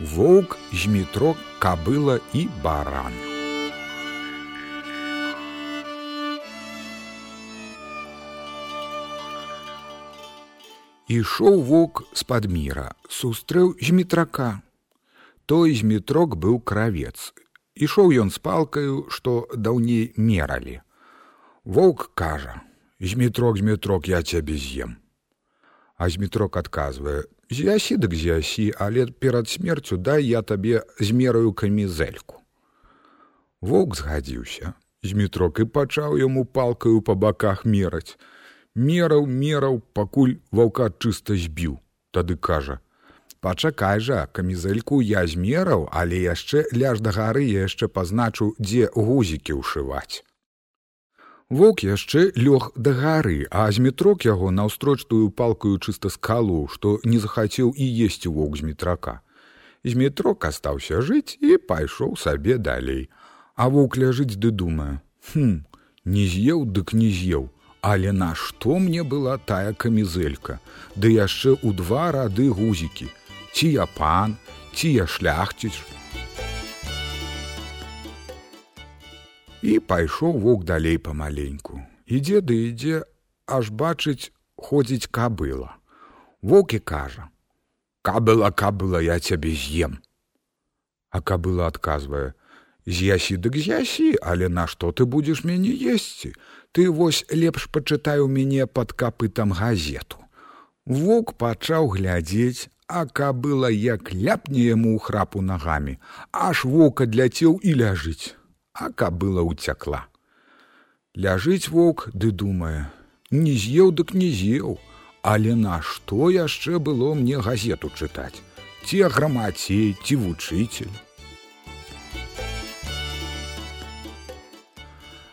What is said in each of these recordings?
воўк, змітрок, кабыла і баран. Ішоў вок з-пад міра, сустрэў змітрака. Той змітрок быў кравец. Ішоў ён з палкаю, што даўней мералі. Воўк кажа: « Змітрок, змітрок, я цябе з'ем. А змітрок адказвае: « З'ясі дык з'ясі, але перад смерцю дай я табе змераю камізэльку. Воўк згадзіўся. Змітрок і пачаў яму палкаю па баках мераць мераў мераў пакуль ваўка чыста збіў тады кажа пачакай жа камізэльку я змераў але яшчэ ляж да гары яшчэ пазначыў дзе гузікі ўшываць Вок яшчэ лёг да гары, а зметрок яго наўстрочтую палкаю чыста скалу, што не захацеў і есці вок з метрака. Зметрок астаўся жыць і пайшоў сабе далей. А воўк ляжыць ды думае: Хм, не з'еў, дык не з'еў, Але нашто мне была тая камізэлька, ды яшчэ ў два рады гузікі, ці я пан, ці я шляхціш. І пайшоў вок далей памаленьку. Ідзе ды ідзе, аж бачыць, ходзіць кабыла. Вокі кажа: « Кабыла, кабыла, я цябе з'ем. А кабыла адказвае: З'ясі дык з'ясі, але нашто ты будзеш мяне есці? Ты вось лепш пачытай у мяне пад капытам газету. Вок пачаў глядзець, а кабыла як ляпне яму ў храпу нагамі, аж вока дляцеў і ляжыць, а кабыла ўцякла. Ляжыць вок ды думае: не з'еў дык не з'еў, але нашто яшчэ было мне газету чытаць, ці грамацей, ці вучыцель.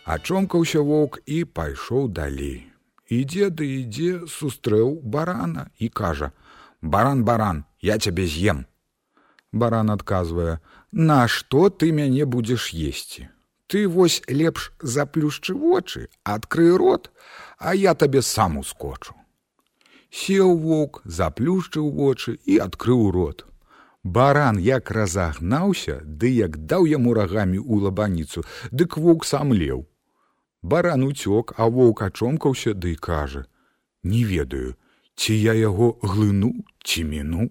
Ачомкаўся воўк і пайшоў далей. Ідзе ды ідзе, сустрэў барана і кажа: « Баран баран, я цябе з'ем. Баран адказвае: « Нашто ты мяне будзеш есці? Ты вось лепш заплюшчы вочы, адкрый рот, а я табе сам ускочу. Сеў воўк, заплюшчыў вочы і адкрыў рот. Баран як разагнаўся, ды як даў яму рагамі ў лабаніцу, дык воўк сам леў. Баран уцёк, а воўк ачомкаўся ды да кажа: « Не ведаю, ці я яго глыну ці міну.